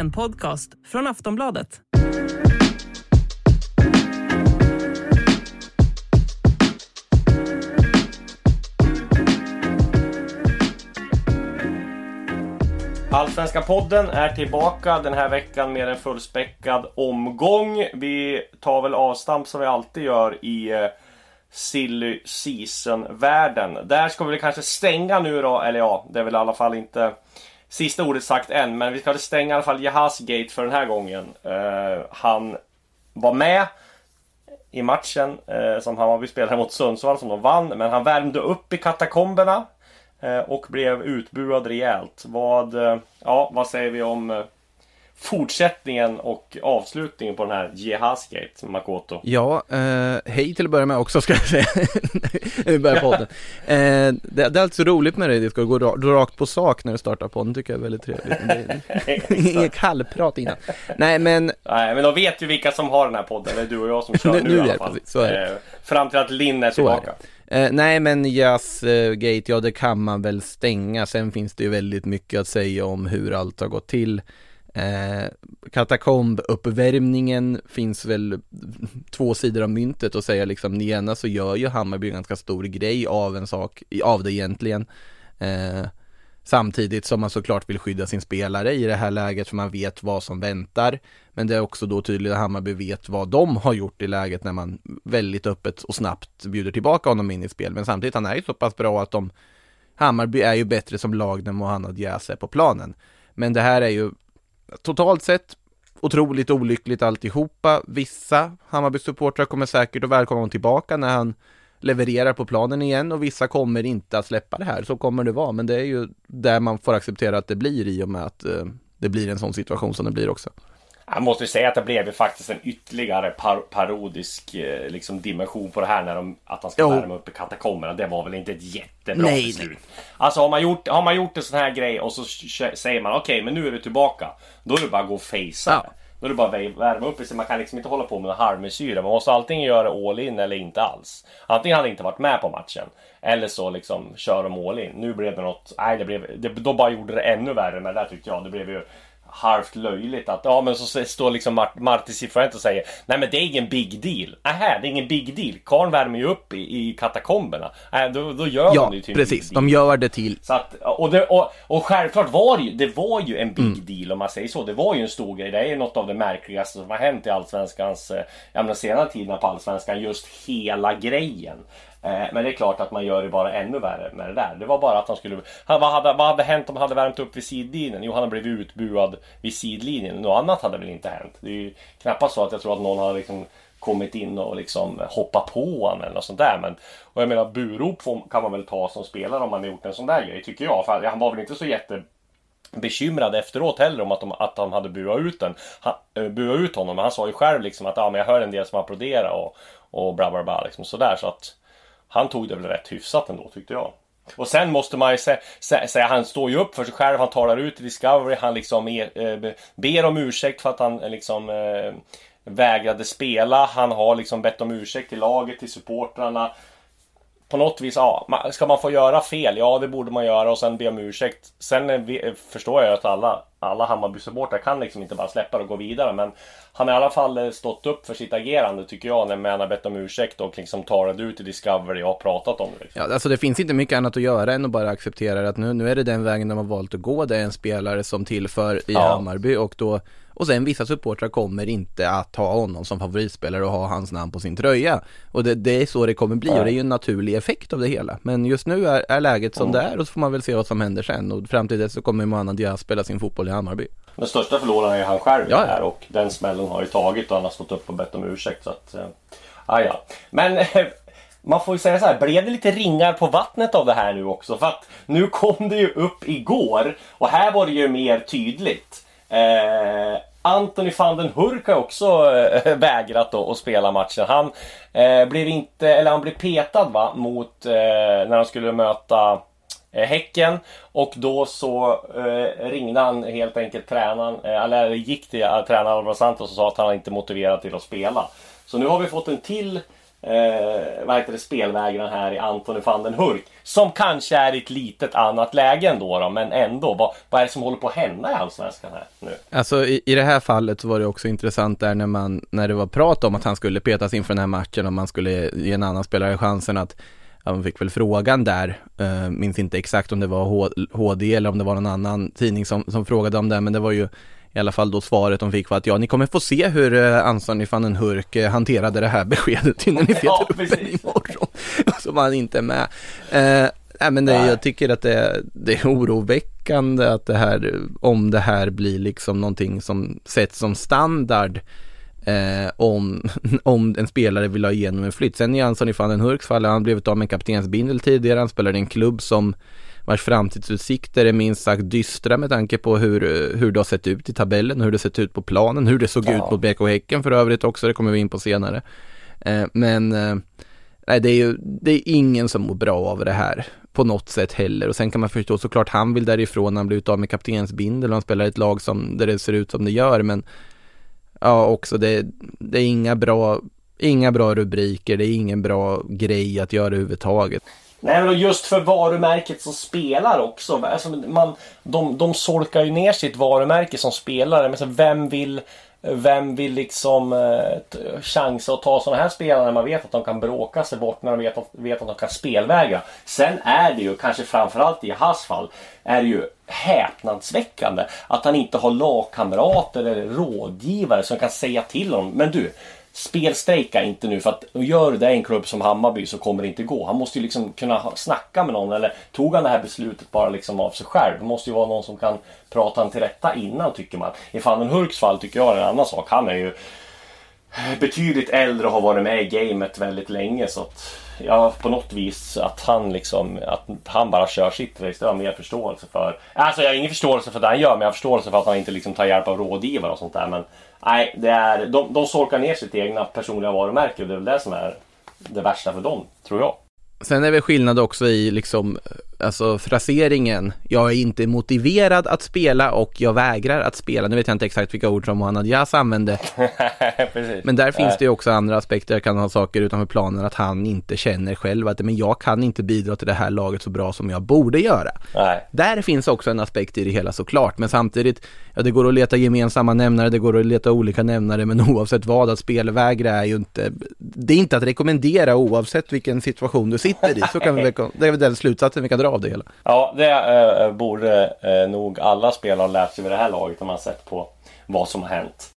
En podcast från Aftonbladet. Allsvenska podden är tillbaka den här veckan med en fullspäckad omgång. Vi tar väl avstamp som vi alltid gör i eh, Silly Season-världen. Där ska vi väl kanske stänga nu då, eller ja, det är väl i alla fall inte sista ordet sagt än, men vi ska stänga i alla fall Jahas Gate för den här gången. Uh, han var med i matchen uh, som Hammarby spelade mot Sundsvall som de vann, men han värmde upp i katakomberna. uh, och blev utbuad rejält. Vad, ja, vad säger vi om fortsättningen och avslutningen på den här Jehazgate, Makoto? Ja, eh, hej till att börja med också ska jag säga. När vi börjar podden. Eh, det, det är alltså roligt med dig, det ska gå ra rakt på sak när du startar podden, tycker jag är väldigt trevligt. Inget kallprat innan. Nej men, Nej, men de vet ju vilka som har den här podden. Det är du och jag som kör Nu- nu, i alla det fall. precis, så är det. Eh, fram till att Linn är så tillbaka. Eh, nej men Jazzgate, ja det kan man väl stänga. Sen finns det ju väldigt mycket att säga om hur allt har gått till. Eh, Katakombuppvärmningen finns väl två sidor av myntet och säga liksom, den ena så gör ju Hammarby en ganska stor grej av en sak, av det egentligen. Eh, Samtidigt som man såklart vill skydda sin spelare i det här läget för man vet vad som väntar. Men det är också då tydligt att Hammarby vet vad de har gjort i läget när man väldigt öppet och snabbt bjuder tillbaka honom in i spel. Men samtidigt han är ju så pass bra att de Hammarby är ju bättre som lag när Mohanad Diaz är på planen. Men det här är ju totalt sett otroligt olyckligt alltihopa. Vissa Hammarby-supportrar kommer säkert att välkomna honom tillbaka när han levererar på planen igen och vissa kommer inte att släppa det här. Så kommer det vara, men det är ju där man får acceptera att det blir i och med att eh, det blir en sån situation som det blir också. Jag måste säga att det blev ju faktiskt en ytterligare par parodisk eh, liksom, dimension på det här när de, att han ska Jo. värma upp i katakomberna. Det var väl inte ett jättebra Nej, beslut. Alltså har man, gjort, har man gjort en sån här grej och så säger man okej men nu är du tillbaka. Då är det bara att gå och fejsa. Ja. Då är det bara att vä- värma upp sig. Man kan liksom inte hålla på med halvmesyrer. Man måste antingen göra all in eller inte alls. Antingen hade inte varit med på matchen. Eller så liksom kör de all in. Nu blev det något, nej det blev, det, då bara gjorde det ännu värre med det där tyckte jag. Det blev ju halvt löjligt att, ja men så står liksom Mart, Marti Cifuentes och säger Nej men det är ingen big deal. Nähä, det är ingen big deal. Karln värmer ju upp i, i katakomberna. Nej, då, då gör Ja, man det till precis. De gör det till Så att, och, det, och, och självklart var det ju, det var ju en big Mm. deal om man säger så. Det var ju en stor grej. Det är ju något av det märkligaste som har hänt i Allsvenskans, eh, jag menar senare tiderna på Allsvenskan. Just hela grejen. Eh, men det är klart att man gör det bara ännu värre med det där. Det var bara att han skulle... Han, vad, hade, vad hade hänt om han hade värmt upp vid sidlinjen? Jo, han hade blivit utbuad vid sidlinjen. Något annat hade väl inte hänt. Det är ju knappast så att jag tror att någon har liksom kommit in och liksom hoppat på honom eller något sånt där. Men, och jag menar burop kan man väl ta som spelare om man har gjort en sån där grej, tycker jag. För han var väl inte så jätte bekymrad efteråt heller om att de, att de hade buat ut, den, han, eh, buat ut honom. Men han sa ju själv liksom att ja, men jag hör en del som applåderar och, och bla bla bla liksom sådär. Så att han tog det väl rätt hyfsat ändå tyckte jag. Och sen måste man ju sä- sä- säga, han står ju upp för sig själv, han talar ut i Discovery, han liksom er, eh, ber om ursäkt för att han eh, liksom eh, vägrade spela. Han har liksom bett om ursäkt till laget, till supportrarna på något vis, ja, ska man få göra fel? Ja, det borde man göra och sen be om ursäkt. Sen eh, eh förstår jag att alla, alla Hammarby-supportrar kan liksom inte bara släppa det och gå vidare. Men han har i alla fall eh, stått upp för sitt agerande tycker jag, när man har bett om ursäkt och liksom talat ut i Discovery och har pratat om det. Liksom. Ja, alltså det finns inte mycket annat att göra än att bara acceptera att nu, nu är det den vägen de har valt att gå. Det är en spelare som tillför i Ja. Hammarby och då och sen vissa supportrar kommer inte att ha honom som favoritspelare och ha hans namn på sin tröja. Och det, det är så det kommer bli och det är ju en naturlig effekt av det hela. Men just nu är, är läget som det är och så får man väl se vad som händer sen. Och fram till dess så kommer Mohamed Diaz spela sin fotboll i Hammarby. Den största förloraren är han själv Ja, här och den smällen har ju tagit och han har stått upp och bett om ursäkt. Så att, eh, Ja, ja. Men eh, man får ju säga så här, blev det lite ringar på vattnet av det här nu också? För att nu kom det ju upp igår och här var det ju mer tydligt. Eh, Anthony van den Hurk har också eh, vägrat då att spela matchen. Han eh, blev inte, eller han blev petad va, mot eh, när han skulle möta eh, Häcken och då så eh, ringde han helt enkelt tränaren, eh, eller gick till eh, tränaren Alvaro Santos och sa att han inte motiverad till att spela. Så nu har vi fått en till eh, vad heter det, spelvägran här i Antoni van den Hurk. Som kanske är i ett litet annat läge ändå då, men ändå. Vad, vad är det som håller på att hända i Allsvenskan här nu? Alltså i, i det här fallet så var det också intressant där när man, när det var prat om att han skulle petas inför den här matchen och man skulle ge en annan spelare chansen att man fick väl frågan där, uh, minns inte exakt om det var HD eller om det var någon annan tidning som, som frågade om det, men det var ju i alla fall då svaret de fick var att ja, ni kommer få se hur uh, Anthony van den Hurk uh, hanterade det här beskedet innan ni vet upp imorgon. Så var han inte är med. Uh, nej, men det, Nej. jag tycker att det, det är oroväckande att det här, om det här blir liksom någonting som sätts som standard eh, om, om en spelare vill ha igenom en flytt. Sen i Anthony van den Hurks fall, han blivit av med kaptensbindel tidigare, han spelar i en klubb som vars framtidsutsikter är minst sagt dystra med tanke på hur, hur det har sett ut i tabellen, hur det sett ut på planen, hur det såg Ja. ut mot BK Häcken för övrigt också, det kommer vi in på senare. Eh, men eh, nej, det är ju det är ingen som mår bra av det här på något sätt heller och sen kan man förstå såklart han vill därifrån, han blir utav med kaptensbindel och han spelar i ett lag som, där det ser ut som det gör men ja också det, det är inga bra, inga bra rubriker, det är ingen bra grej att göra överhuvudtaget. Nej men just för varumärket som spelar också. Alltså, man, de, de solkar ju ner sitt varumärke som spelare. Men så vem vill vem vill liksom eh, chansa att ta sådana här spelare när man vet att de kan bråka sig bort när de vet att, vet att de kan spelvägra. Sen är det ju, kanske framförallt i hans fall, är det ju häpnadsväckande att han inte har lagkamrater eller rådgivare som kan säga till honom. Men du, spelstrejka inte nu för att gör du det i en klubb som Hammarby så kommer det inte gå. Han måste ju liksom kunna snacka med någon eller tog han det här beslutet bara liksom av sig själv? Det måste ju vara någon som kan prata han till rätta innan tycker man. I Van den Hurks fall tycker jag är en annan sak. Han är ju betydligt äldre och har varit med i gamet väldigt länge så att Ja, på något vis att han liksom att han bara kör sitt race. Det har jag mer förståelse för. Alltså jag har ingen förståelse för det han gör men jag har förståelse för att han inte liksom tar hjälp av rådgivare och sånt där. Men nej, det är, de, de solkar ner sitt egna personliga varumärke och det är väl det som är det värsta för dem, tror jag. Sen är det skillnad också i liksom, alltså fraseringen. Jag är inte motiverad att spela och jag vägrar att spela. Nu vet jag inte exakt vilka ord som Mohamed Yas använde. Men där finns det ju också andra aspekter. Jag kan ha saker utanför planen att han inte känner själv att men jag kan inte bidra till det här laget så bra som jag borde göra. Nej. Där finns också en aspekt i det hela såklart, men samtidigt, ja det går att leta gemensamma nämnare, det går att leta olika nämnare, men oavsett vad, att spelvägra är ju inte, det är inte att rekommendera oavsett vilken situation du sitter i, så kan vi det är väl den slutsatsen vi kan dra av det hela. Ja, det eh, eh, borde eh, nog alla spelare ha lärt sig vid det här laget om man sett på vad som har hänt.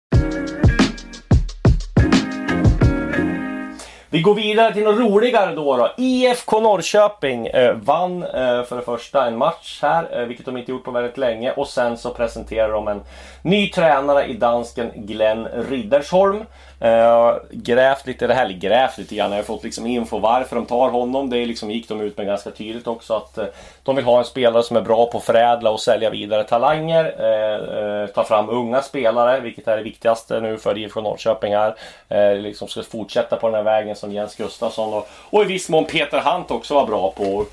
Vi går vidare till något roligare då. då. IFK Norrköping eh, vann eh, för det första en match här, eh, vilket de inte gjort på väldigt länge. Och sen så presenterar de en ny tränare i dansken Glenn Riddersholm. Uh, grävt lite, det här, eller grävt lite grann, jag har fått liksom info varför de tar honom. Det liksom gick de ut med ganska tydligt också att uh, de vill ha en spelare som är bra på att förädla och sälja vidare talanger. Uh, ta fram unga spelare, vilket är det viktigaste nu för IFK Norrköping här. Liksom ska fortsätta på den här vägen som Jens Gustafsson och, och i viss mån Peter Hunt också var bra på.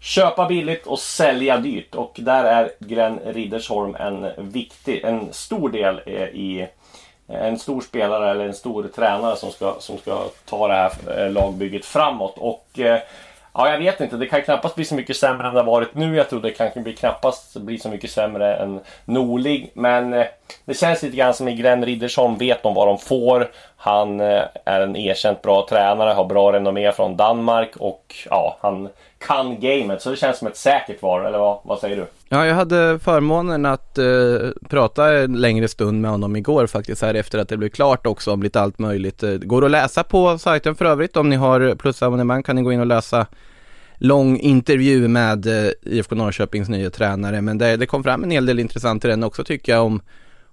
Köpa billigt och sälja dyrt och där är Glenn Riddersholm en viktig, en stor del i en stor spelare eller en stor tränare som ska, som ska ta det här eh, lagbygget framåt. Och eh, ja, jag vet inte, det kan knappast bli så mycket sämre än det har varit nu. Jag tror det kan bli knappast bli så mycket sämre än Norling. Men eh, det känns lite grann som i Glenn Riddersholm vet de vad de får. Han är en erkänt bra tränare, har bra renommé från Danmark och ja, han kan gamet. Så det känns som ett säkert val, eller vad, vad säger du? Ja, jag hade förmånen att eh, prata en längre stund med honom igår faktiskt här efter att det blev klart också om lite allt möjligt. Det går att läsa på sajten för övrigt. Om ni har plusabonnemang kan ni gå in och läsa lång intervju med eh, IFK Norrköpings nya tränare. Men det, det kom fram en hel del intressant i den också tycker jag om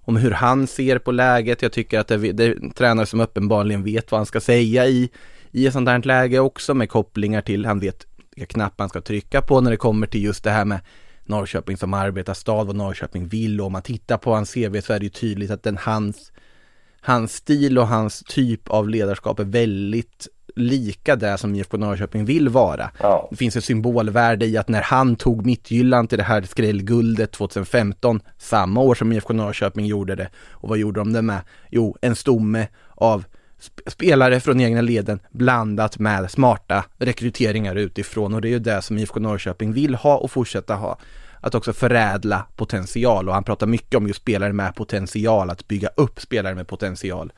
om hur han ser på läget. Jag tycker att det, det är en tränare som uppenbarligen vet vad han ska säga i, i ett sånt här läge också med kopplingar till, han vet vilka knappar han ska trycka på när det kommer till just det här med Norrköping som arbetarstad, vad Norrköping vill och om man tittar på hans CV så är det ju tydligt att den hans hans stil och hans typ av ledarskap är väldigt lika det som IFK Norrköping vill vara. Ja. Det finns ett symbolvärde i att när han tog Mittjylland till det här skrällguldet 2015, samma år som IFK Norrköping gjorde det, och vad gjorde de det med? Jo, en stomme av spelare från egna leden blandat med smarta rekryteringar utifrån och det är ju det som IFK Norrköping vill ha och fortsätta ha. Att också förädla potential och han pratar mycket om just spelare med potential, att bygga upp spelare med potential.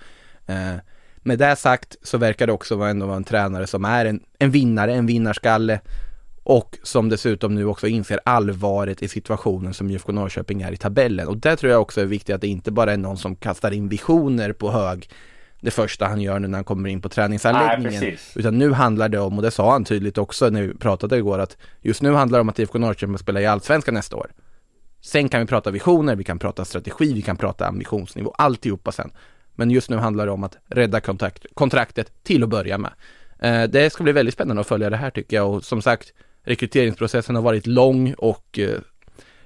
Eh, med det sagt så verkar det också ändå vara en tränare som är en, en vinnare, en vinnarskalle och som dessutom nu också inser allvaret i situationen som IFK Norrköping är i tabellen. Och där tror jag också är viktigt att det inte bara är någon som kastar in visioner på hög det första han gör nu när han kommer in på träningsanläggningen. Nej. Utan nu handlar det om, och det sa han tydligt också när vi pratade igår, att just nu handlar det om att IFK Norrköping spelar i Allsvenskan nästa år. Sen kan vi prata visioner, vi kan prata strategi, vi kan prata ambitionsnivå, alltihopa sen. Men just nu handlar det om att rädda kontakt, kontraktet till att börja med. Eh, det ska bli väldigt spännande att följa det här tycker jag och som sagt rekryteringsprocessen har varit lång och eh,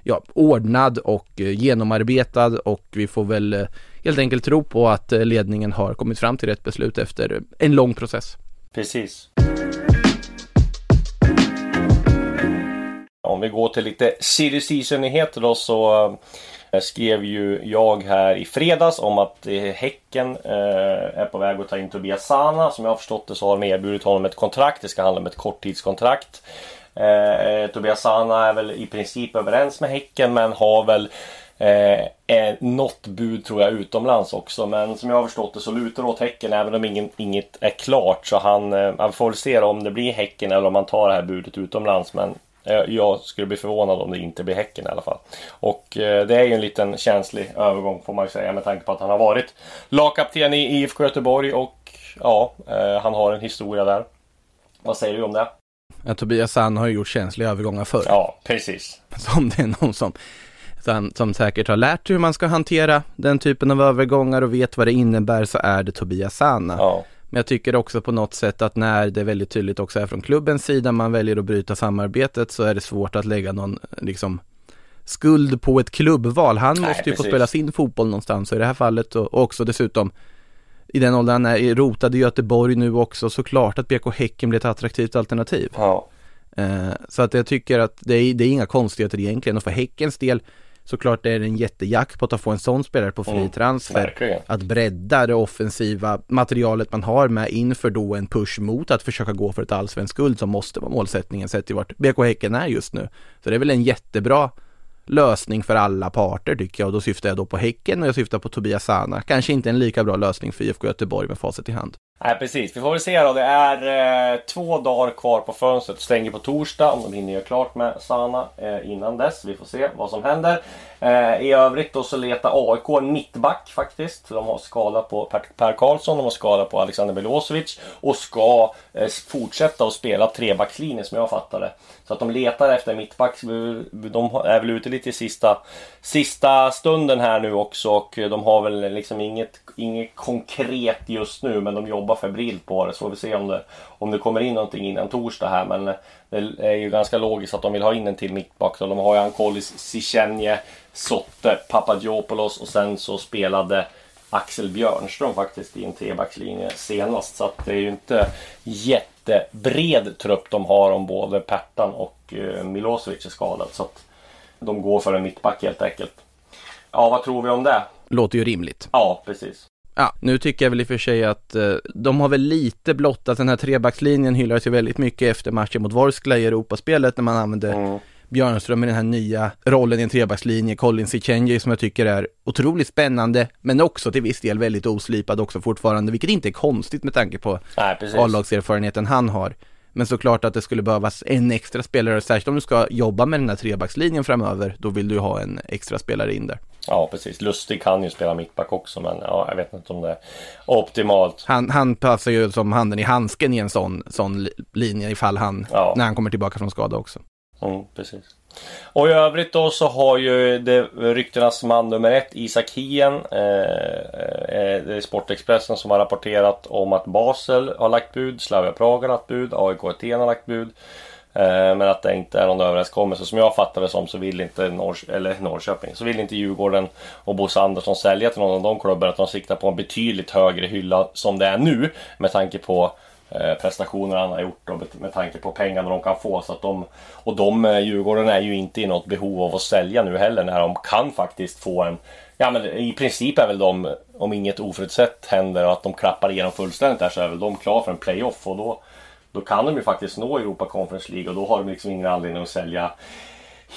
ja, ordnad och eh, genomarbetad och vi får väl eh, helt enkelt tro på att eh, ledningen har kommit fram till rätt beslut efter en lång process. Precis. Om vi går till lite silly season-nyheter då så eh, skrev ju jag här i fredags om att eh, Häcken är på väg att ta in Tobias Sana. Som jag har förstått det så har de erbjudit honom ett kontrakt. Det ska handla om ett korttidskontrakt. Eh, Tobias Sana är väl i princip överens med Häcken men har väl Eh, eh, något bud tror jag utomlands också men som jag har förstått det så lutar det åt Häcken även om ingen, inget är klart så han, eh, han får väl se om det blir Häcken eller om han tar det här budet utomlands men eh, jag skulle bli förvånad om det inte blir Häcken i alla fall. Och det är ju en liten känslig övergång får man ju säga med tanke på att han har varit lagkapten i IFK Göteborg och ja, han har en historia där. Vad säger du om det? Ja, Tobias Sand har ju gjort känsliga övergångar förr. Ja, precis. Så om det är någon som, som, som säkert har lärt hur man ska hantera den typen av övergångar och vet vad det innebär så är det Tobias Sana. Ja. Men jag tycker också på något sätt att när det väldigt tydligt också är från klubbens sida man väljer att bryta samarbetet så är det svårt att lägga någon liksom skuld på ett klubbval. Han Nej, måste ju få precis. spela sin fotboll någonstans och i det här fallet och och också dessutom i den åldern han är rotad i Göteborg nu också såklart att BK Häcken blir ett attraktivt alternativ. Ja. Eh, Så att jag tycker att det är, det är inga konstigheter egentligen och för Häckens del såklart är det en jättejackpot att få en sån spelare på fri Mm, transfer. verkligen. Att bredda det offensiva materialet man har med inför då en push mot att försöka gå för ett allsvenskt guld som måste vara målsättningen sett till vart BK Häcken är just nu. Så det är väl en jättebra lösning för alla parter tycker jag och då syftar jag då på Häcken och jag syftar på Tobias Sana. Kanske inte en lika bra lösning för IFK Göteborg med facit i hand. Nej precis, vi får väl se då. Det är eh, två dagar kvar på fönstret. Stänger på torsdag om de hinner göra klart med Sana eh, innan dess. Vi får se vad som händer. Eh, I övrigt då så letar AIK en mittback faktiskt. De har skada på Per, per Karlsson, de har skada på Alexander Milosevic och ska eh, fortsätta att spela trebackslinje som jag fattar det. Så att de letar efter en mittback. De är väl ute lite i sista, sista stunden här nu också och de har väl liksom inget, inget konkret just nu men de jobbar febrilt på det. Så får vi se om det, om det kommer in någonting innan torsdag här men det är ju ganska logiskt att de vill ha in en till mittback. De har ju Ankolis Sichenje, Sotte, Papadopoulos och sen så spelade Axel Björnström faktiskt i en trebackslinje senast. Så att det är ju inte jättebred trupp de har om både Pertan och eh, Milosevic är skadad. Så att de går för en mittback helt enkelt. Ja, vad tror vi om det? Låter ju rimligt. Ja, precis. Ja, nu tycker jag väl i och för sig att eh, de har väl lite blottat den här trebackslinjen hyllades ju väldigt mycket efter matchen mot Vorskla i Europaspelet när man använde Mm. Björnström i den här nya rollen i en trebackslinje, Colin Sichenji som jag tycker är otroligt spännande men också till viss del väldigt oslipad också fortfarande, vilket inte är konstigt med tanke på. A-lagserfarenheten han har. Men såklart att det skulle behövas en extra spelare, särskilt om du ska jobba med den här trebackslinjen framöver, då vill du ha en extra spelare in där. Ja, precis. Lustig kan ju spela mittback också men ja, jag vet inte om det är optimalt. Han, han passar ju som handen i handsken i en sån, sån li- linje ifall han, Ja. när han kommer tillbaka från skada också. Mm, precis. Och i övrigt då så har ju det ryktenas man nummer ett, Isak Hien. Eh, eh, det är Sportexpressen som har rapporterat om att Basel har lagt bud, Slavia Prag har lagt bud, AIK Aten har lagt bud. Eh, men att det inte är någon överenskommelse. Som jag fattar det som så vill inte Norr, eller Norrköping, så vill inte Djurgården och Bosse Andersson sälja till någon av de klubbarna. Att de siktar på en betydligt högre hylla som det är nu. Med tanke på eh, prestationer han har gjort och med tanke på pengarna de kan få. Så att de, och de eh, Djurgården är ju inte i något behov av att sälja nu heller när de kan faktiskt få en Ja men i princip är väl de, om inget oförutsett händer och att de klappar igenom fullständigt där så är väl de klara för en playoff och då då kan de ju faktiskt nå Europa Conference League och då har de liksom ingen anledning att sälja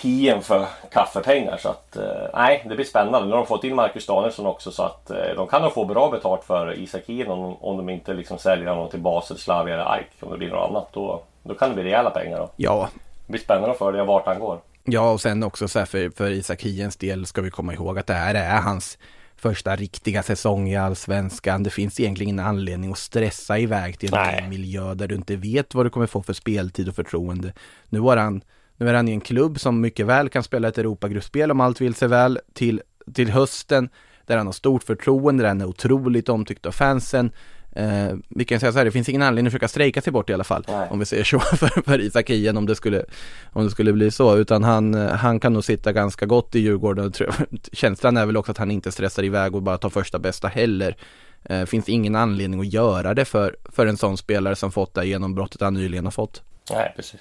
Hien för kaffepengar. Så att eh, nej, det blir spännande. Nu har de fått in Marcus Danielsson också så att eh, de kan nog få bra betalt för Isak Hien om, om de inte liksom säljer honom till Basel, Slavia eller AIK. Om det blir något annat. Då, då kan det bli rejäla pengar då. Ja. Det blir spännande att följa vart han går. Ja, och sen också så här för, för Isak Hiens del ska vi komma ihåg att det här är hans första riktiga säsong i allsvenskan. Det finns egentligen ingen anledning att stressa iväg till en Nej. miljö där du inte vet vad du kommer få för speltid och förtroende. Nu var han, nu är han i en klubb som mycket väl kan spela ett Europagruppspel om allt vill sig väl till, till hösten där han har stort förtroende, där han är otroligt omtyckt av fansen. Eh, vi kan säga så här, det finns ingen anledning att försöka strejka sig bort i alla fall. Nej. Om vi säger så för, för Isak Hien om det skulle, om det skulle bli så. Utan han, han kan nog sitta ganska gott i Djurgården. Känslan är väl också att han inte stressar iväg och bara tar första bästa heller. Eh, finns ingen anledning att göra det för, för en sån spelare som fått det genombrottet han nyligen har fått. Nej, precis.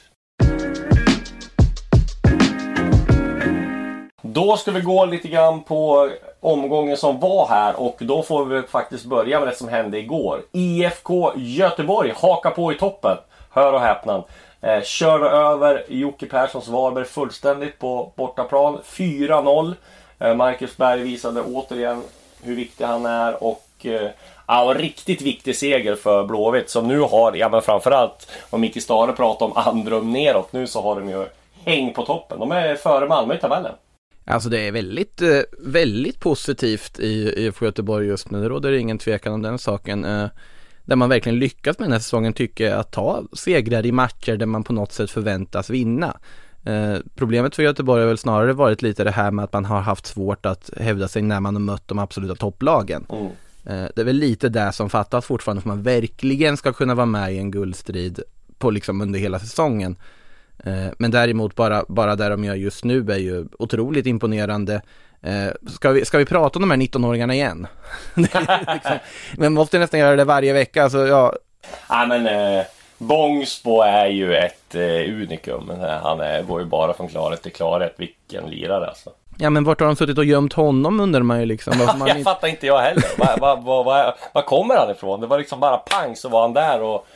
Då ska vi gå lite grann på omgången som var här och då får vi faktiskt börja med det som hände igår. IFK Göteborg hakar på i toppen. Hör och häpna. Eh, körde över Jocke Perssons Varberg fullständigt på bortaplan. 4-0. Eh, Marcus Berg visade återigen hur viktig han är och eh, Ja, en riktigt viktig seger för Blåvitt som nu har, ja men framförallt om Micke Stare pratar om andrum neråt nu så har de ju häng på toppen. De är före Malmö i tabellen. Alltså det är väldigt, eh, väldigt positivt i IFK Göteborg just nu. Det råder ingen tvekan om den saken. Eh, där man verkligen lyckas med den här säsongen tycker jag att ta segrar i matcher där man på något sätt förväntas vinna. Eh, problemet för Göteborg har väl snarare varit lite det här med att man har haft svårt att hävda sig när man har mött de absoluta topplagen. Mm. Det är väl lite det som fattas fortfarande för att man verkligen ska kunna vara med i en guldstrid på liksom under hela säsongen. Eh, men däremot bara, bara där de gör just nu är ju otroligt imponerande. Eh, ska vi, ska vi prata om de här 19-åringarna igen? liksom, men måste nästan göra det varje vecka. Alltså, ja. ja men eh, Bångsbo är ju ett eh, unikum. Han är, går ju bara från klarhet till klarhet. Vilken lirare alltså. Ja men vart har de suttit och gömt honom undrar man ju liksom. Jag inte... fattar inte jag heller. Var, var, var, var kommer han ifrån? Det var liksom bara pang så var han där och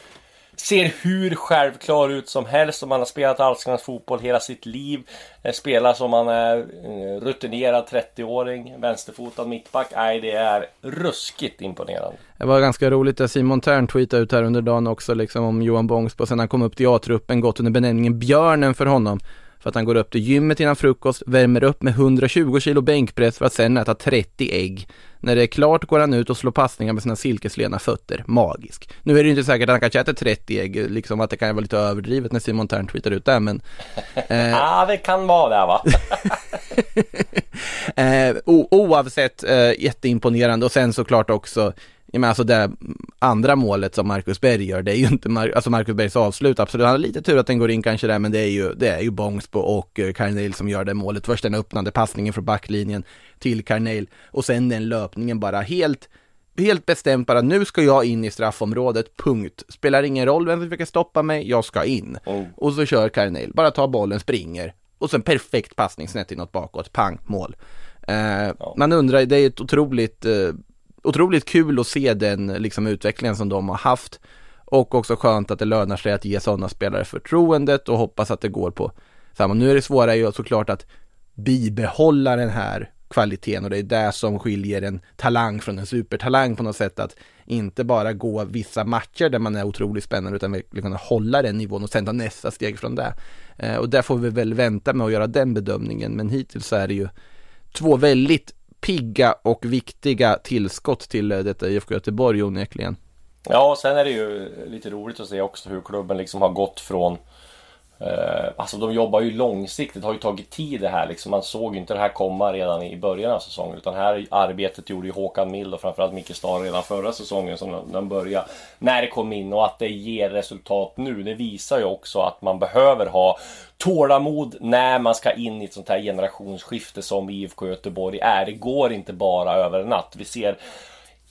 ser hur självklar ut som helst om man har spelat allsvensk fotboll hela sitt liv. Eh, spelar som man är eh, rutinerad 30-åring, vänsterfotad mittback. Nej, det är ruskigt imponerande. Det var ganska roligt att Simon Tern tweetade ut här under dagen också liksom om Johan Bångsbo sen han kom upp till A-truppen gått under benämningen Björnen för honom för att han går upp till gymmet innan frukost, värmer upp med 120 kilo bänkpress för att sen äta 30 ägg. När det är klart går han ut och slår passningar med sina silkeslena fötter. Magisk. Nu är det ju inte säkert att han kanske äter 30 ägg, liksom att det kan vara lite överdrivet när Simon Tern tweetar ut det, men... Eh... ja, det kan vara det va? eh, oavsett, eh, jätteimponerande och sen såklart också Ja, men alltså det andra målet som Marcus Berg gör, det är ju inte Mar alltså Marcus Bergs avslut, absolut. Han har lite tur att den går in kanske där, men det är ju, det är ju Bångsbo och uh, Carneil som gör det målet. Först den öppnande passningen från backlinjen till Carneil och sen den löpningen bara helt helt bestämt bara, nu ska jag in i straffområdet, punkt. Spelar ingen roll vem som försöker stoppa mig, jag ska in. Mm. Och så kör Carneil, bara tar bollen, springer. Och sen perfekt passning snett inåt bakåt, pang, mål. Uh, ja. Man undrar, det är ett otroligt uh, otroligt kul att se den liksom, utvecklingen som de har haft. Och också skönt att det lönar sig att ge sådana spelare förtroendet och hoppas att det går på samma. Nu är det svåra ju såklart att bibehålla den här kvaliteten och det är det som skiljer en talang från en supertalang på något sätt att inte bara gå vissa matcher där man är otroligt spännande utan verkligen kunna hålla den nivån och sen ta nästa steg från det. Eh, och där får vi väl vänta med att göra den bedömningen men hittills så är det ju två väldigt pigga och viktiga tillskott till eh, detta IFK Göteborg onekligen. Ja, och sen är det ju lite roligt att se också hur klubben liksom har gått från Eh, Eh, alltså de jobbar ju långsiktigt, det har ju tagit tid det här liksom. Man såg ju inte det här komma redan i början av säsongen. Utan här arbetet gjorde ju Håkan Mild och framförallt Micke Star redan förra säsongen som den började. När det kom in och att det ger resultat nu. Det visar ju också att man behöver ha tålamod när man ska in i ett sånt här generationsskifte som IFK Göteborg är. Det går inte bara över en natt. Vi ser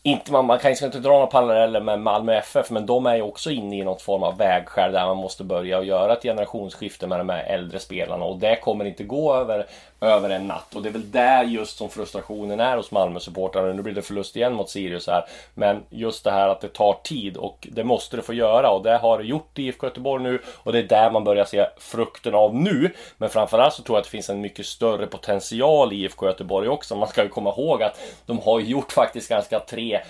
inte, man, man kan ju liksom inte dra några paralleller med Malmö FF men de är ju också inne i något form av vägskäl där man måste börja och göra ett generationsskifte med de här äldre spelarna. Och det kommer inte gå över över en natt. Och det är väl där just som frustrationen är hos Malmö-supportrarna. Nu blir det förlust igen mot Sirius här. Men just det här att det tar tid och det måste det få göra. Och det har det gjort i IFK Göteborg nu. Och det är där man börjar se frukten av nu. Men framförallt så tror jag att det finns en mycket större potential i IFK Göteborg också. Man ska ju komma ihåg att de har gjort faktiskt ganska tre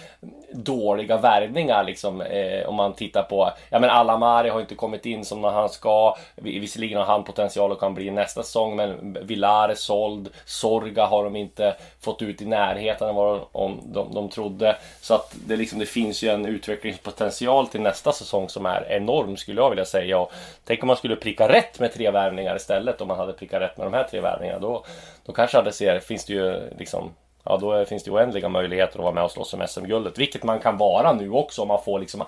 dåliga värvningar liksom. Eh, om man tittar på, ja men Alamari har inte kommit in som han ska. Visserligen har han potential och kan bli nästa säsong. Men Villares såld. Sorga har de inte fått ut i närheten av vad de, de, de trodde. Så att det, liksom, det finns ju en utvecklingspotential till nästa säsong som är enorm skulle jag vilja säga. Och tänk om man skulle pricka rätt med tre värvningar istället. Om man hade prickat rätt med de här tre värvningarna. Då, då kanske hade ser, finns det ju liksom ja då finns det oändliga möjligheter att vara med och slåss om SM-guldet. Vilket man kan vara nu också om man får liksom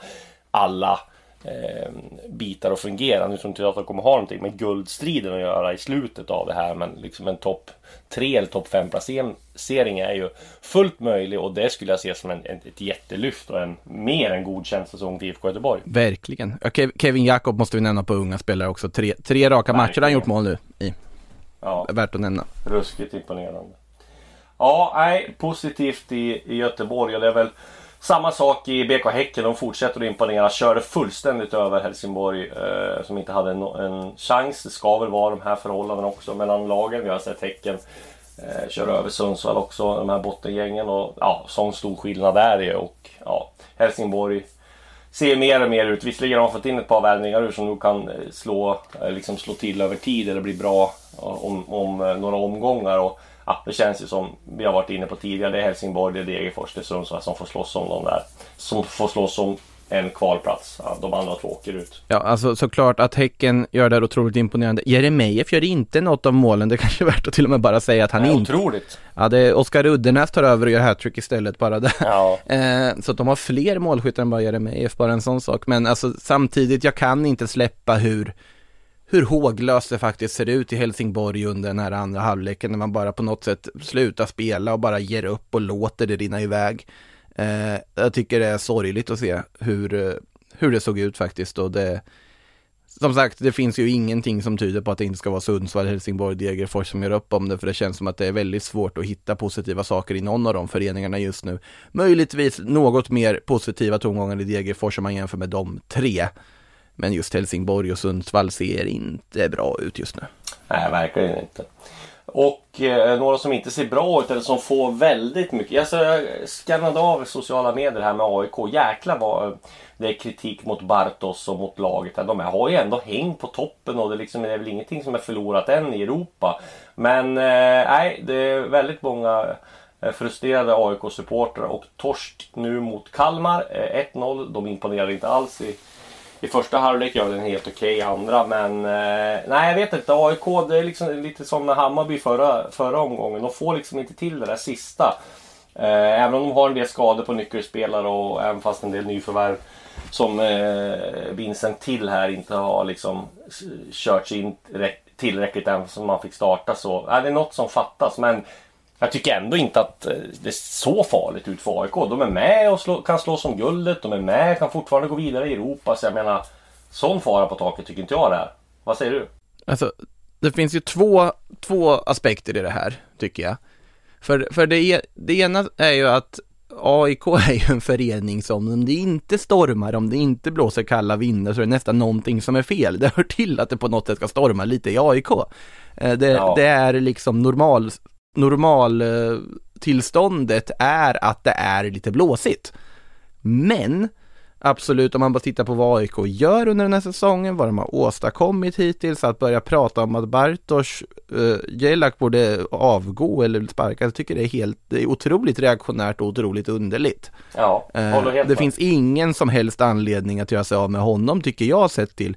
alla eh, bitar att fungera. Nu tror inte jag att de kommer ha någonting med guldstriden att göra i slutet av det här. Men liksom en topp 3 eller topp 5 placering är ju fullt möjlig och det skulle jag se som en, ett, jättelyft och en mer än godkänd säsong till IFK Göteborg. Verkligen. Kevin Jakob måste vi nämna på unga spelare också. Tre, tre raka Verkligen. matcher har han gjort mål nu i. Ja. Värt att nämna. Ruskigt imponerande. Ja, nej, positivt i, i Göteborg och det är väl samma sak i BK Häcken, de fortsätter att imponera. Körde fullständigt över Helsingborg eh, som inte hade en, en chans. Det ska väl vara de här förhållandena också mellan lagen. Vi har sett Häcken eh, köra över Sundsvall också, de här bottengängen. Och ja, sån stor skillnad är det och ja, Helsingborg ser mer och mer ut. Visserligen har de fått in ett par värvningar som nog kan eh, slå, eh, liksom slå till över tid eller bli bra om, om eh, några omgångar. Och ja, det känns ju som vi har varit inne på tidigare. Det är Helsingborg, det är Degerfors, det är Sundsvall som får slåss om de där. Som får slåss om en kvalplats. Ja, de andra två åker ut. Ja, alltså såklart att Häcken gör det här otroligt imponerande. Jeremejeff gör inte något av målen. Det kanske är värt att till och med bara säga att han inte... Otroligt! Ja, det är Oskar Uddenäs tar över och gör hattrick istället bara där. Ja. Eh, så att de har fler målskyttar än bara Jeremejeff, bara en sån sak. Men alltså samtidigt, jag kan inte släppa hur hur håglöst det faktiskt ser ut i Helsingborg under den här andra halvleken när man bara på något sätt slutar spela och bara ger upp och låter det rinna iväg. Eh, jag tycker det är sorgligt att se hur, eh, hur det såg ut faktiskt och det som sagt, det finns ju ingenting som tyder på att det inte ska vara Sundsvall, Helsingborg, Degerfors som gör upp om det, för det känns som att det är väldigt svårt att hitta positiva saker i någon av de föreningarna just nu. Möjligtvis något mer positiva tongångar i Degerfors om man jämför med de tre. Men just Helsingborg och Sundsvall ser inte bra ut just nu. Nej, verkligen inte. Och eh, några som inte ser bra ut eller som får väldigt mycket. Alltså, jag skannade av sociala medier här med AIK. Jäklar vad eh, det är kritik mot Bartos och mot laget. De har ju ändå häng på toppen och det, liksom, det är väl ingenting som är förlorat än i Europa. Men eh, nej, det är väldigt många eh, frustrerade AIK-supportrar och torsk nu mot Kalmar. Eh, 1-0. De imponerar inte alls i i första halvlek gör den helt okej okay, i andra men eh, nej jag vet inte. AIK det är liksom lite som med Hammarby förra, förra omgången. De får liksom inte till det där sista. Eh, även om de har en del skador på nyckelspelare och även fast en del nyförvärv som eh, Vincent till här inte har liksom kört in tillräckligt än som man fick starta så. Eh, det är något som fattas men jag tycker ändå inte att eh, det är så farligt ut för AIK. De är med och slå, kan slå som guldet. De är med, kan fortfarande gå vidare i Europa. Så jag menar, sån fara på taket tycker inte jag det är. Vad säger du? Alltså, det finns ju två, två aspekter i det här, tycker jag. För, för det, det ena är ju att AIK är ju en förening som om det inte stormar, om det inte blåser kalla vindar så är det nästan någonting som är fel. Det hör till att det på något sätt ska storma lite i AIK. Eh, det, ja. det är liksom normal, normaltillståndet är att det är lite blåsigt. Men absolut, om man bara tittar på vad AIK gör under den här säsongen, vad de har åstadkommit hittills, att börja prata om att Bartosz uh, Jelak borde avgå eller sparkas, jag tycker det är helt, det är otroligt reaktionärt och otroligt underligt. Ja, uh, Det finns ingen som helst anledning att göra sig av med honom, tycker jag, sett till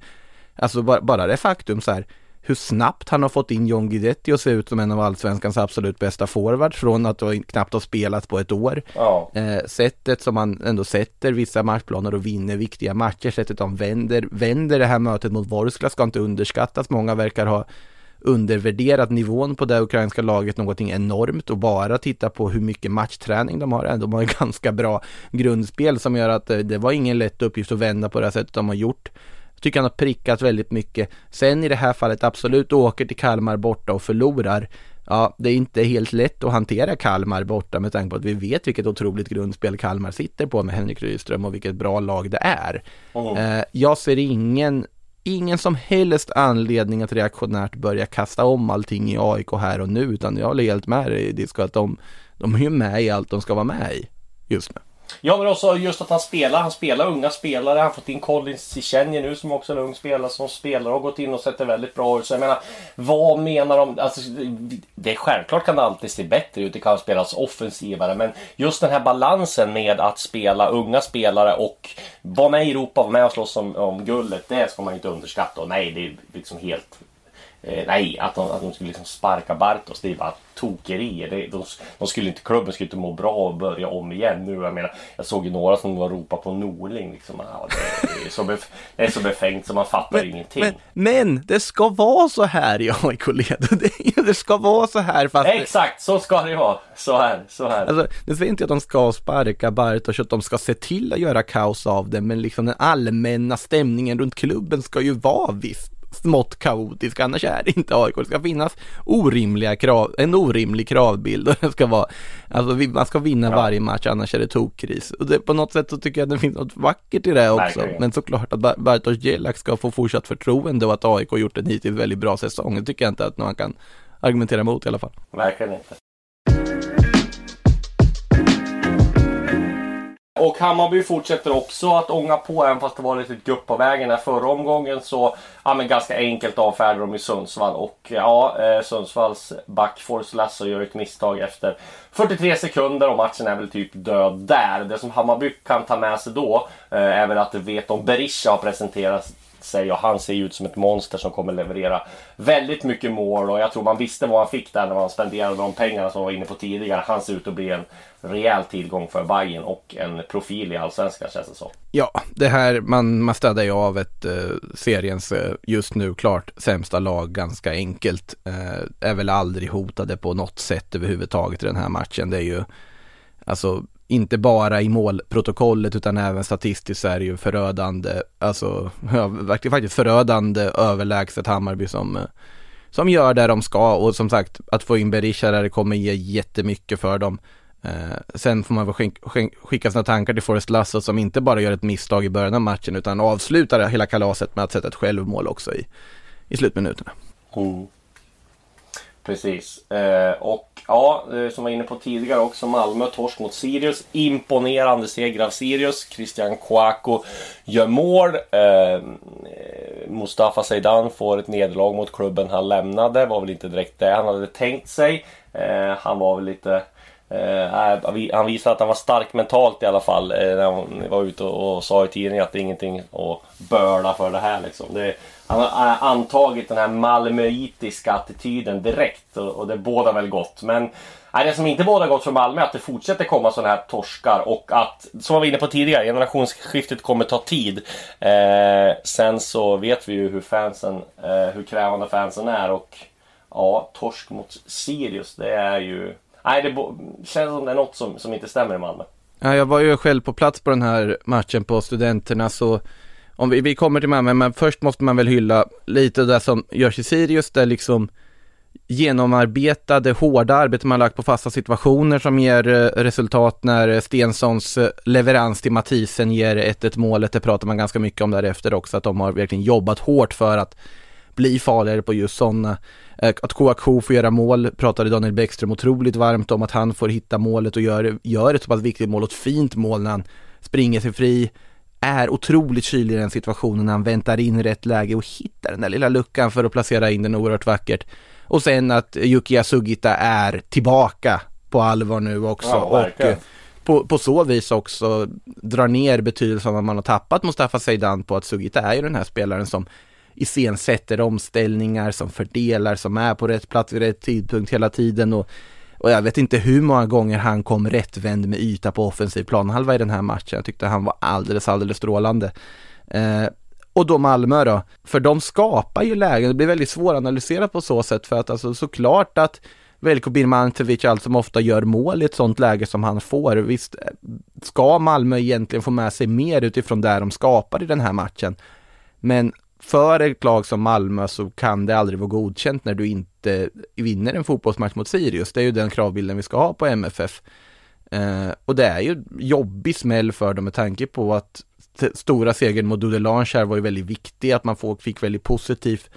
alltså bara, bara det faktum så här, hur snabbt han har fått in John Guidetti att se ut som en av allsvenskans absolut bästa forwards från att ha knappt ha spelat på ett år. Ja. Eh, sättet som han ändå sätter vissa matchplaner och vinner viktiga matcher, sättet de vänder, vänder det här mötet mot Vorskla ska inte underskattas. Många verkar ha undervärderat nivån på det ukrainska laget någonting enormt och bara titta på hur mycket matchträning de har. De har ganska bra grundspel som gör att eh, det var ingen lätt uppgift att vända på det här sättet de har gjort. Jag tycker han har prickat väldigt mycket. Sen i det här fallet absolut åker till Kalmar borta och förlorar. Ja, det är inte helt lätt att hantera Kalmar borta med tanke på att vi vet vilket otroligt grundspel Kalmar sitter på med Henrik Rydström och vilket bra lag det är. Mm. Jag ser ingen ingen som helst anledning att reaktionärt börja kasta om allting i AIK här och nu, utan jag håller helt med dig Disco att de, de är ju med i allt de ska vara med i just nu. Ja men också just att han spelar, han spelar unga spelare. Han har fått in Collins Cichenje nu som också är en ung spelare som spelar och har gått in och sett det väldigt bra ut. Så jag menar, vad menar de? Alltså, det är självklart kan det alltid se bättre ut, det kan spelas offensivare. Men just den här balansen med att spela unga spelare och vara med i Europa, vara med och slåss om, om guldet. Det ska man inte underskatta. Och nej, det är liksom helt Eh, nej, att de, att de skulle liksom sparka Bartos, det är bara tokerier. Det, de, de skulle inte, klubben skulle inte må bra och börja om igen nu. Jag menar, jag såg ju några som var ropa på Norling. Liksom. Ja, det, det, är så bef, det är så befängt så man fattar men, ingenting. Men, men, det ska vara så här i AIK-led. Det, det ska vara så här fast... Exakt, så ska det vara. Så här, så här. Alltså, det säger inte att de ska sparka Bartos, att de ska se till att göra kaos av det, men liksom den allmänna stämningen runt klubben ska ju vara visst smått kaotisk, annars är det inte AIK. Det ska finnas orimliga krav, en orimlig kravbild och det ska vara, alltså man ska vinna ja. varje match, annars är det tokkris. Och det, på något sätt så tycker jag att det finns något vackert i det också. Verkligen. Men såklart att Bartosz Jelak ska få fortsatt förtroende och att AIK gjort en hittills väldigt bra säsong. Det tycker jag inte att någon kan argumentera emot i alla fall. Verkligen inte. Hammarby fortsätter också att ånga på även fast det var lite gupp på vägen här förra omgången så ja, men ganska enkelt avfärdar de i Sundsvall och ja, eh, Sundsvalls back Force Lasso gör ett misstag efter 43 sekunder och matchen är väl typ död där. Det som Hammarby kan ta med sig då eh, är väl att vet om Berisha har presenterats sig och han ser ju ut som ett monster som kommer leverera väldigt mycket mål och jag tror man visste vad man fick där när man spenderade de pengarna som var inne på tidigare. Han ser ut att bli en rejäl tillgång för Bayern och en profil i Allsvenskan känns det som. Ja, det här, man, man städar ju av ett eh, seriens eh, just nu klart sämsta lag ganska enkelt. Eh, är väl aldrig hotade på något sätt överhuvudtaget i den här matchen. Det är ju alltså inte bara i målprotokollet utan även statistiskt så är det ju förödande, alltså ja, faktiskt förödande överlägset Hammarby som, eh, som gör det de ska och som sagt att få in Berisha där det kommer ge jättemycket för dem. Eh, sen får man väl skicka sina tankar till Forrest Lasso som inte bara gör ett misstag i början av matchen utan avslutar hela kalaset med att sätta ett självmål också i, i slutminuterna. Mm. Precis. Eh, och ja, eh, som var inne på tidigare också, Malmö torsk mot Sirius. Imponerande seger av Sirius. Christian Kouakou gör mål. Eh, Mustafa Zeidan får ett nederlag mot klubben han lämnade. Var väl inte direkt det han hade tänkt sig. Eh, han var väl lite Eh, han visade att han var stark mentalt i alla fall eh, när han var ute och, och sa i tidningen att det är ingenting att börda för det här liksom. Det, han har eh, antagit den här malmöitiska attityden direkt och, och det bådar väl gott. Men nej, det som inte bådar gott för Malmö är att det fortsätter komma sådana här torskar och att, som vi var inne på tidigare, generationsskiftet kommer ta tid. Eh, sen så vet vi ju hur fansen, eh, hur krävande fansen är och ja, torsk mot Sirius, det är ju nej, det känns som det är något som, som inte stämmer i Malmö. Ja, jag var ju själv på plats på den här matchen på Studenterna så om vi, vi kommer till Malmö, men först måste man väl hylla lite det som görs i Sirius, det liksom genomarbetade, hårda arbete man lagt på fasta situationer som ger eh, resultat när eh, Stensons eh, leverans till Mathisen ger 1-1 målet. Det pratar man ganska mycket om därefter också, att de har verkligen jobbat hårt för att bli farligare på just sådana. Att Kouakou får göra mål pratade Daniel Bäckström otroligt varmt om att han får hitta målet och gör, gör ett så pass viktigt mål och ett fint mål när han springer sig fri, är otroligt kylig i den situationen när han väntar in rätt läge och hittar den där lilla luckan för att placera in den oerhört vackert. Och sen att Yuki Sugita är tillbaka på allvar nu också. Ja, och eh, på, på så vis också drar ner betydelsen av att man har tappat Mustafa Zeidan på att Sugita är ju den här spelaren som iscensätter omställningar, som fördelar, som är på rätt plats vid rätt tidpunkt hela tiden och, och jag vet inte hur många gånger han kom rättvänd med yta på offensiv planhalva i den här matchen. Jag tyckte han var alldeles, alldeles strålande. Eh, och då Malmö då, för de skapar ju lägen, det blir väldigt svåranalyserat på så sätt för att alltså såklart att Veljko Birmancevic allt som ofta gör mål i ett sånt läge som han får. Visst, eh, ska Malmö egentligen få med sig mer utifrån det de skapar i den här matchen. Men för ett lag som Malmö så kan det aldrig vara godkänt när du inte Eh, vinner en fotbollsmatch mot Sirius. Det är ju den kravbilden vi ska ha på MFF. Eh, och det är ju jobbig smäll för dem med tanke på att stora segern mot Dudelange här var ju väldigt viktig, att man fick väldigt positivt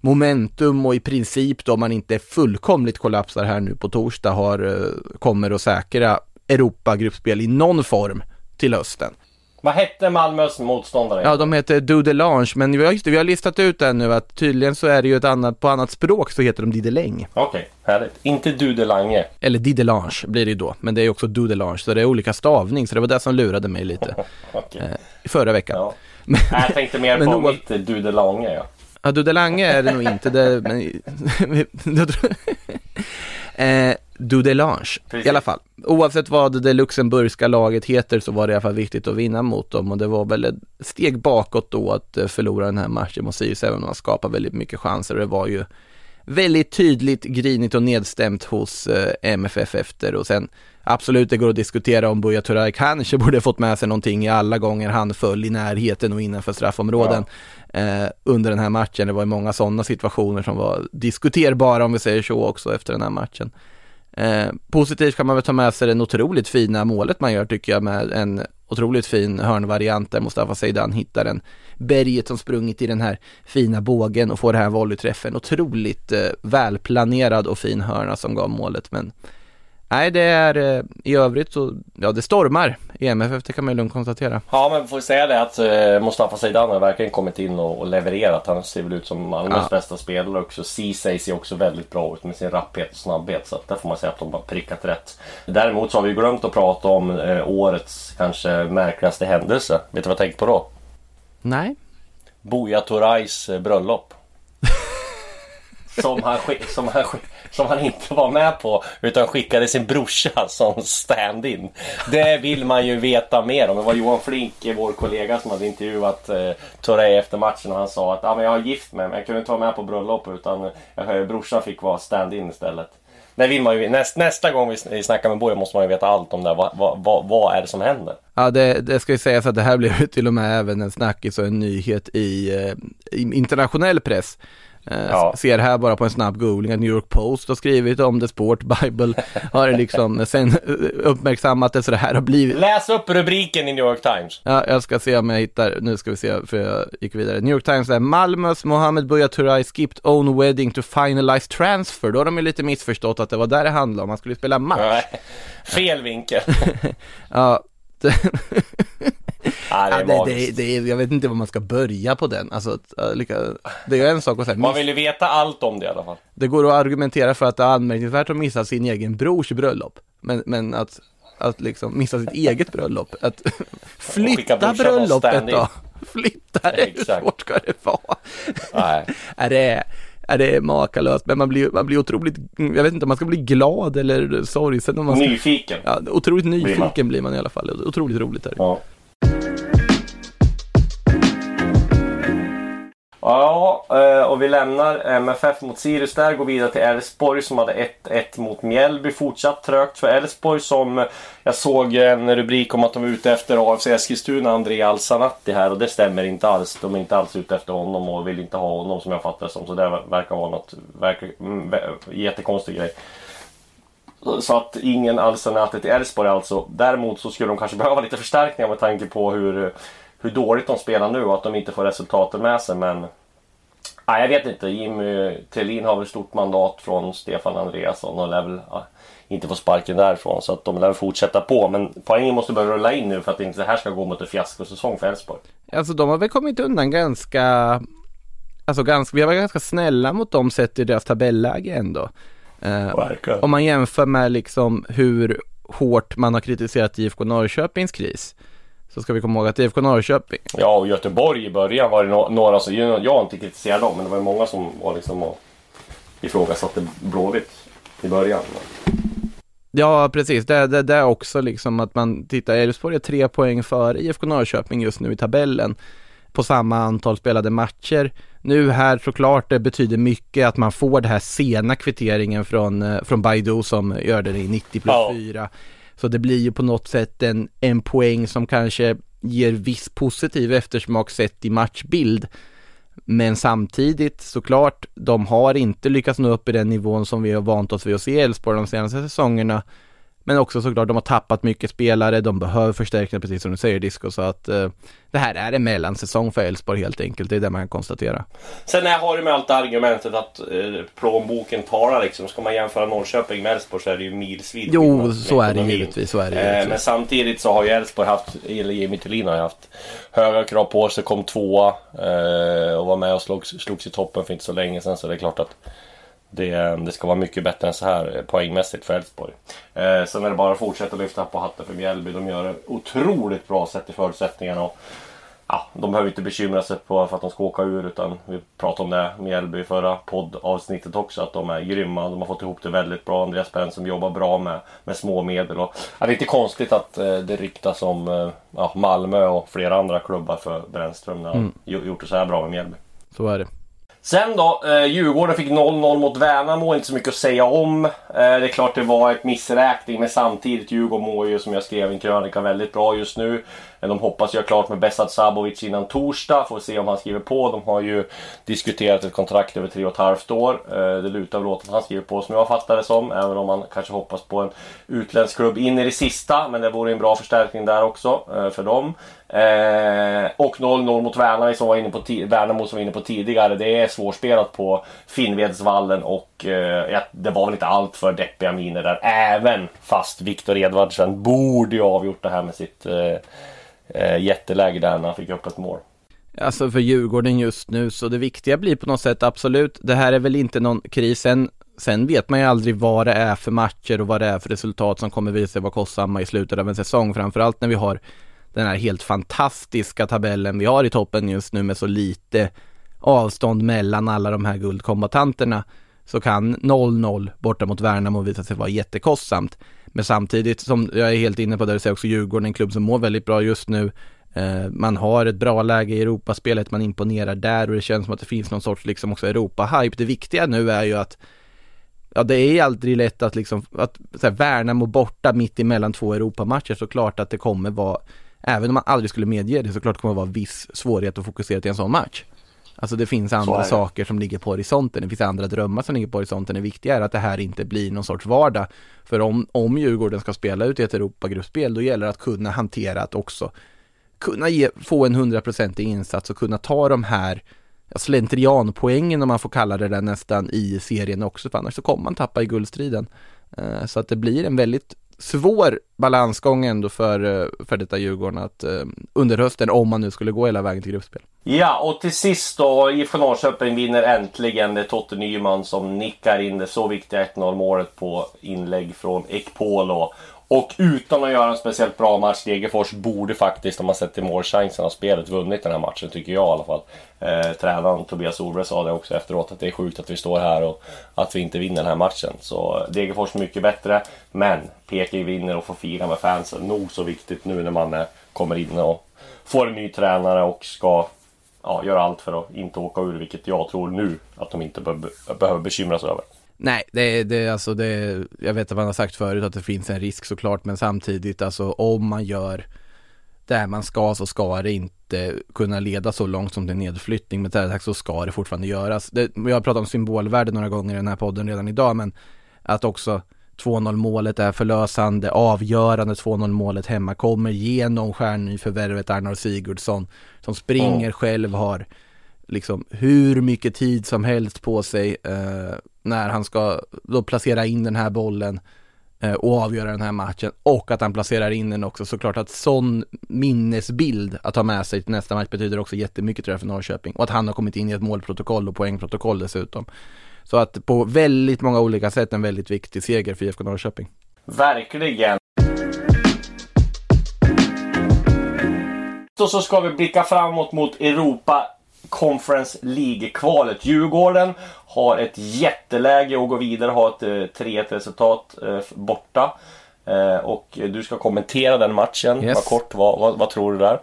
momentum och i princip då om man inte fullkomligt kollapsar här nu på torsdag har, eh, kommer att säkra Europa-gruppspel i någon form till hösten. Vad hette Malmös motståndare? Ja, de heter Dudelange, men vi har, just vi har listat ut det nu att tydligen så är det ju ett annat, på annat språk så heter de Dideläng. Okej, okay, härligt. Inte Dudelange. Eller Didelange blir det ju då, men det är också Dudelange, så det är olika stavning, så det var det som lurade mig lite. okay. eh, förra veckan. Ja. Men, jag tänkte mer på nog... mitt Dudelange, ja. Ja, Dudelange är det nog inte, det, men... eh, Dudelange, i alla fall. Oavsett vad det luxemburgska laget heter så var det i alla fall viktigt att vinna mot dem och det var väl ett steg bakåt då att eh, förlora den här matchen mot Sirius, även om man skapade väldigt mycket chanser. Det var ju väldigt tydligt grinigt och nedstämt hos eh, MFF efter och sen absolut det går att diskutera om Buya Turay kanske borde fått med sig någonting i alla gånger han föll i närheten och innanför straffområden ja eh, under den här matchen. Det var ju många sådana situationer som var diskuterbara om vi säger så också efter den här matchen. Eh, positivt kan man väl ta med sig det otroligt fina målet man gör tycker jag med en otroligt fin hörnvariant där Mustafa Zeidan hittar en berget som sprungit i den här fina bågen och får det här volleyträffen. Otroligt eh, välplanerad och fin hörna som gav målet men Nej, det är eh, i övrigt så, ja det stormar i MFF, det kan man ju lugnt konstatera. Ja, men får vi säga det att eh, Mustafa Zeidan har verkligen kommit in och, och levererat. Han ser väl ut som Malmös ja. bästa spelare också. Ceesay ser också väldigt bra ut med sin rapphet och snabbhet. Så att där får man säga att de har prickat rätt. Däremot så har vi glömt att prata om eh, årets kanske märkligaste händelse. Vet du vad jag tänkte på då? Nej. Buya Turais eh, bröllop som, han, som, han, som han inte var med på utan skickade sin brorsa som stand-in. Det vill man ju veta mer om. Det var Johan Flink, vår kollega, som hade intervjuat eh, Touré efter matchen och han sa att ah, men jag har gift mig men jag kunde inte vara med på bröllop utan jag, brorsan fick vara stand-in istället. Det vill man ju, näst, nästa gång vi snackar med Borg måste man ju veta allt om det. Vad, vad, va är det som händer? Ja, det, det ska ju sägas att det här blev till och med även en snackis och en nyhet i, eh, i internationell press. Eh, ja. Ser här bara på en snabb googling att New York Post har skrivit om det, Sport Bible har liksom sen uppmärksammat det så det här har blivit. Läs upp rubriken i New York Times. Ja, jag ska se om jag hittar, nu ska vi se för jag gick vidare. New York Times är Malmös Mohammed Buya Turay skipped own wedding to finalize transfer. Då har de ju lite missförstått att det var där det handlade om, man skulle spela match. Ja, fel vinkel. ja. Ja, det, ja, det, det, jag vet inte var man ska börja på den. Alltså, det är en sak att säga. Man vill ju veta allt om det i alla fall. Det går att argumentera för att det är anmärkningsvärt att missa sin egen brors bröllop. Men, men att, att liksom missa sitt eget bröllop. Att flytta bröllopet då. Flytta det, hur svårt ska det vara? Nej. är det, är det makalöst, men man blir, man blir otroligt, jag vet inte om man ska bli glad eller sorgsen. Nyfiken. Ja, otroligt nyfiken blir man. blir man i alla fall. Otroligt roligt är det. Ja. Ja, eh, och vi lämnar MFF mot Sirius där, går vidare till Elfsborg som hade 1-1 mot Mjällby. Fortsatt trögt för Elfsborg som jag såg en rubrik om att de var ute efter AFC Eskilstuna, André Alsanatti här och det stämmer inte alls. De är inte alls ute efter honom och vill inte ha honom som jag fattar det som. Så det verkar vara något verkar, mm, jättekonstig grej. Så att ingen Alsanatti till Elfsborg alltså. Däremot så skulle de kanske behöva lite förstärkningar med tanke på hur hur dåligt de spelar nu och att de inte får resultaten med sig. Men nej, jag vet inte. Jimmy Thelin har väl stort mandat från Stefan Andreasson och lär väl ja, inte få sparken därifrån. Så att de lär fortsätta på. Men poängen måste börja rulla in nu för att inte det här ska gå mot en fiaskosäsong för Elfsborg. Alltså de har väl kommit undan ganska Alltså ganska, vi har varit ganska snälla mot dem sett i deras tabelläge ändå. Eh, om man jämför med liksom hur hårt man har kritiserat IFK Norrköpings kris så ska vi komma ihåg att IFK Norrköping Ja, och Göteborg i början var det no några som, jag har inte kritiserat dem, men det var många som var liksom och ifrågasatte Blåvitt i början. Ja, precis. Det, det, det är också liksom att man tittar, Elfsborg är tre poäng för IFK Norrköping just nu i tabellen på samma antal spelade matcher. Nu här såklart det betyder mycket att man får det här sena kvitteringen från, eh, från Baidu som gör det i 90 plus Ja. Så det blir ju på något sätt en, en poäng som kanske ger viss positiv eftersmak sett i matchbild. Men samtidigt såklart, de har inte lyckats nå upp i den nivån som vi har vant oss vid att se i Elfsborg de senaste säsongerna. Men också såklart, de har tappat mycket spelare, de behöver förstärkningar precis som du säger Disco, så att eh, det här är en mellansäsong för Elfsborg helt enkelt, det är det man kan konstatera. Sen jag har du med allt argumentet att eh, plånboken talar liksom. Ska man jämföra Norrköping med Elfsborg så är det ju milsvid Jo, så är det givetvis, så är det Eh, men givetvis. samtidigt så har ju Elfsborg haft, eller Jimmy Thulin har ju haft höga krav på sig, kom tvåa eh, och var med och slogs, slogs i toppen för inte så länge sedan. Så det är klart att det, det ska vara mycket bättre än så här eh, poängmässigt för Elfsborg. Eh, sen är det bara att fortsätta lyfta på hatten för Mjällby. De gör det otroligt bra sett i förutsättningarna. Och, ja, de behöver inte bekymra sig på för att de ska åka ur utan vi pratade om det med Mjällby i förra poddavsnittet också att de är grymma. De har fått ihop det väldigt bra. Andreas som jobbar bra med, med små medel. Och, ja, det är inte konstigt att eh, det ryktas om eh, ja, Malmö och flera andra klubbar för Brännström när han gjo- gjort det så här bra med Mjällby. Så är det. Sen då, eh, Djurgården fick 0-0 mot Värnamo, inte så mycket att säga om. Eh, det är klart det var ett missräkning, men samtidigt Djurgården mår ju som jag skrev i en krönika väldigt bra just nu. Eh, de hoppas göra klart med Besat Sabovic innan torsdag, får se om han skriver på. De har ju diskuterat ett kontrakt över tre och ett halvt år. Eh, det lutar väl åt att han skriver på som jag fattar det som, även om man kanske hoppas på en utländsk klubb in i det sista. Men det vore en bra förstärkning där också eh, för dem. Eh, och 0-0 mot Värnamo som, var inne på Värnamo som var inne på tidigare. Det är svårspelat på Finnvedsvallen och eh, ja, det var väl inte allt för deppiga miner där. Även fast Viktor Edvardsen borde ju avgjort det här med sitt eh, eh, jätteläge där när han fick upp ett mål. Alltså för Djurgården just nu, så det viktiga blir på något sätt absolut, det här är väl inte någon kris, sen, sen vet man ju aldrig vad det är för matcher och vad det är för resultat som kommer visa sig vara kostsamma i slutet av en säsong, framförallt när vi har den här helt fantastiska tabellen vi har i toppen just nu med så lite avstånd mellan alla de här guldkombatanterna så kan 0-0 borta mot Värnamo visa sig vara jättekostsamt. Men samtidigt som jag är helt inne på det du säger också Djurgården, en klubb som mår väldigt bra just nu. Eh, man har ett bra läge i Europaspelet, man imponerar där och det känns som att det finns någon sorts liksom också Europa-hype. Det viktiga nu är ju att Ja det är aldrig lätt att liksom, att så här, Värnamo borta mitt emellan två Europamatcher såklart att det kommer vara Även om man aldrig skulle medge det såklart kommer det vara viss svårighet att fokusera till en sån match Alltså det finns andra det. saker som ligger på horisonten, det finns andra drömmar som ligger på horisonten. Det viktiga är att det här inte blir någon sorts vardag. För om, om Djurgården ska spela ut i ett Europagruppspel, då gäller det att kunna hantera att också kunna ge, få en hundraprocentig insats och kunna ta de här slentrianpoängen om man får kalla det där nästan i serien också, för annars så kommer man tappa i guldstriden. Eh, Så att det blir en väldigt svår balansgång ändå för, eh, för detta Djurgården att eh, under hösten, om man nu skulle gå hela vägen till gruppspel. Ja, och till sist då. IFK Norrköping vinner äntligen. Det är Totte Nyman som nickar in det så viktiga 1-0 målet på inlägg från Ekpolo. Och utan att göra en speciellt bra match, Degerfors borde faktiskt, om man sett till målchansen av spelet, vunnit den här matchen tycker jag i alla fall. Eh, tränaren Tobias Solberg sa det också efteråt, att det är sjukt att vi står här och att vi inte vinner den här matchen. Så Degerfors mycket bättre, men Peking vinner och får fira med fansen. Nog så viktigt nu när man eh, kommer in och får en ny tränare och ska ja, göra allt för att inte åka ur, vilket jag tror nu att de inte be behöver bekymra sig över. Nej, det, det alltså det, jag vet att man har sagt förut att det finns en risk såklart, men samtidigt alltså om man gör där man ska så ska det inte kunna leda så långt som till nedflyttning, men där så ska det fortfarande göras. Det, jag har pratat om symbolvärde några gånger i den här podden redan idag, men att också 2-0 målet är förlösande, avgörande 2-0 målet hemma kommer genom stjärnnyförvärvet Arnar Sigurdsson som springer själv, har liksom hur mycket tid som helst på sig eh, när han ska då placera in den här bollen eh, och avgöra den här matchen och att han placerar in den också såklart att sån minnesbild att ha med sig till nästa match betyder också jättemycket tror jag för Norrköping och att han har kommit in i ett målprotokoll och poängprotokoll dessutom. Så att på väldigt många olika sätt en väldigt viktig seger för IFK Norrköping. Verkligen! Och så ska vi blicka framåt mot Europa Conference League-kvalet. Djurgården har ett jätteläge att gå vidare, har ett 3-1 eh, resultat eh, borta. Eh, och du ska kommentera den matchen. Yes. Var kort, vad, vad, vad tror du där?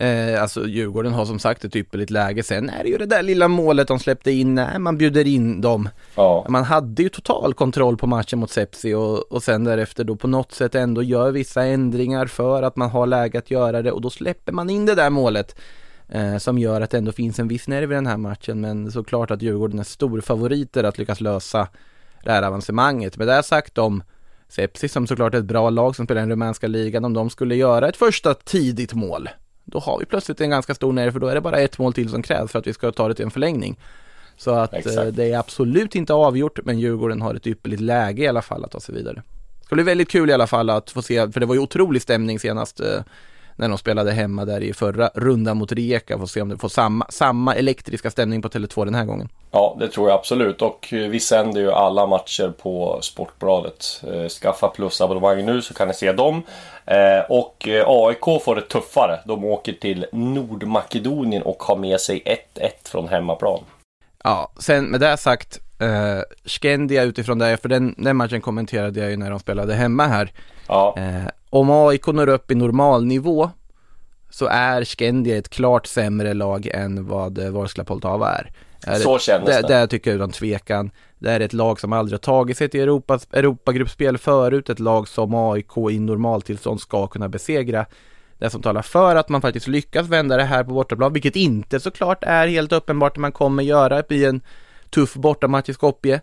Eh, alltså Djurgården har som sagt ett ypperligt läge. Sen är det ju det där lilla målet de släppte in när man bjuder in dem. Ja. Man hade ju total kontroll på matchen mot Sepsi och, och sen därefter då på något sätt ändå gör vissa ändringar för att man har läge att göra det och då släpper man in det där målet. Eh, som gör att det ändå finns en viss nerv i den här matchen men såklart att Djurgården är storfavoriter att lyckas lösa det här avancemanget. Med det sagt om Sepsi som såklart är ett bra lag som spelar i den rumänska ligan, om de skulle göra ett första tidigt mål då har vi plötsligt en ganska stor nerv för då är det bara ett mål till som krävs för att vi ska ta det till en förlängning. Så att eh, det är absolut inte avgjort men Djurgården har ett ypperligt läge i alla fall att ta sig vidare. Det ska bli väldigt kul i alla fall att få se, för det var ju otrolig stämning senast eh, när de spelade hemma där i förra rundan mot Rijeka. Får se om det får samma, samma elektriska stämning på Tele2 den här gången. Ja, det tror jag absolut. Och eh, vi sänder ju alla matcher på Sportbladet. Eh, skaffa plusabonnemang nu så kan ni se dem. Eh, och AIK får det tuffare. De åker till Nordmakedonien och har med sig 1-1 från hemmaplan. Ja, sen med det sagt, eh, Skendia utifrån det, för den, den matchen kommenterade jag ju när de spelade hemma här. Ja. Eh, om AIK når upp i normalnivå så är Skendia ett klart sämre lag än vad Vorskla Poltava är. Så känns det. Det, det tycker jag utan tvekan. Det är ett lag som aldrig har tagit sig till Europas, Europagruppspel förut. Ett lag som AIK i normaltillstånd ska kunna besegra. Det som talar för att man faktiskt lyckas vända det här på bortaplan, vilket inte såklart är helt uppenbart att man kommer göra i en tuff bortamatch i Skopje.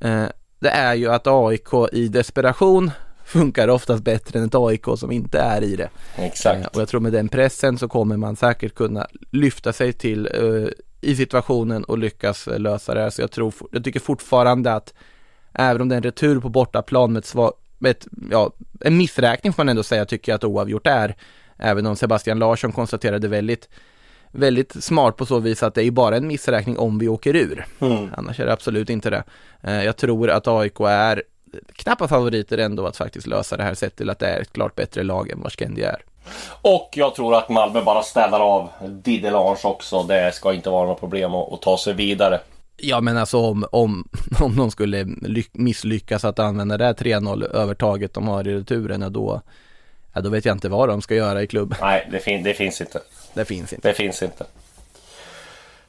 Eh, det är ju att AIK i desperation funkar oftast bättre än ett AIK som inte är i det. Exakt. Eh, och jag tror med den pressen så kommer man säkert kunna lyfta sig till uh, i situationen och lyckas lösa det. Så jag tror, jag tycker fortfarande att även om det är en retur på bortaplan med ett, svag, med ett ja, en missräkning får man ändå säga tycker jag att oavgjort är. Även om Sebastian Larsson konstaterade väldigt väldigt smart på så vis att det är bara en missräkning om vi åker ur. Mm. Annars är det absolut inte det. Eh, jag tror att AIK är knappa favoriter ändå att faktiskt lösa det här sett till att det är ett klart bättre lag än vad Skendi är. Och jag tror att Malmö bara städar av Didelange också. Det ska inte vara något problem att, att ta sig vidare. Ja men alltså om, om, om de skulle misslyckas att använda det här 3-0 övertaget de har i returen, då, ja, då vet jag inte vad de ska göra i klubb. Nej, det, fin det finns inte. Det finns inte. Det finns inte.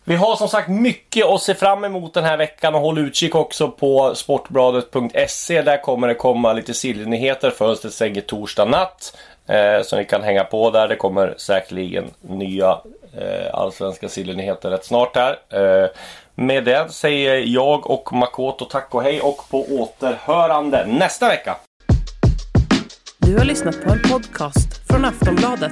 Vi har som sagt mycket att se fram emot den här veckan och håll utkik också på sportbladet.se. Där kommer det komma lite sillnyheter. Fönstret stänger torsdag natt. Eh, som ni kan hänga på där. Det kommer säkerligen nya eh, allsvenska sillnyheter rätt snart här. Eh, med det säger jag och Makoto tack och hej och på återhörande nästa vecka. Du har lyssnat på en podcast från Aftonbladet.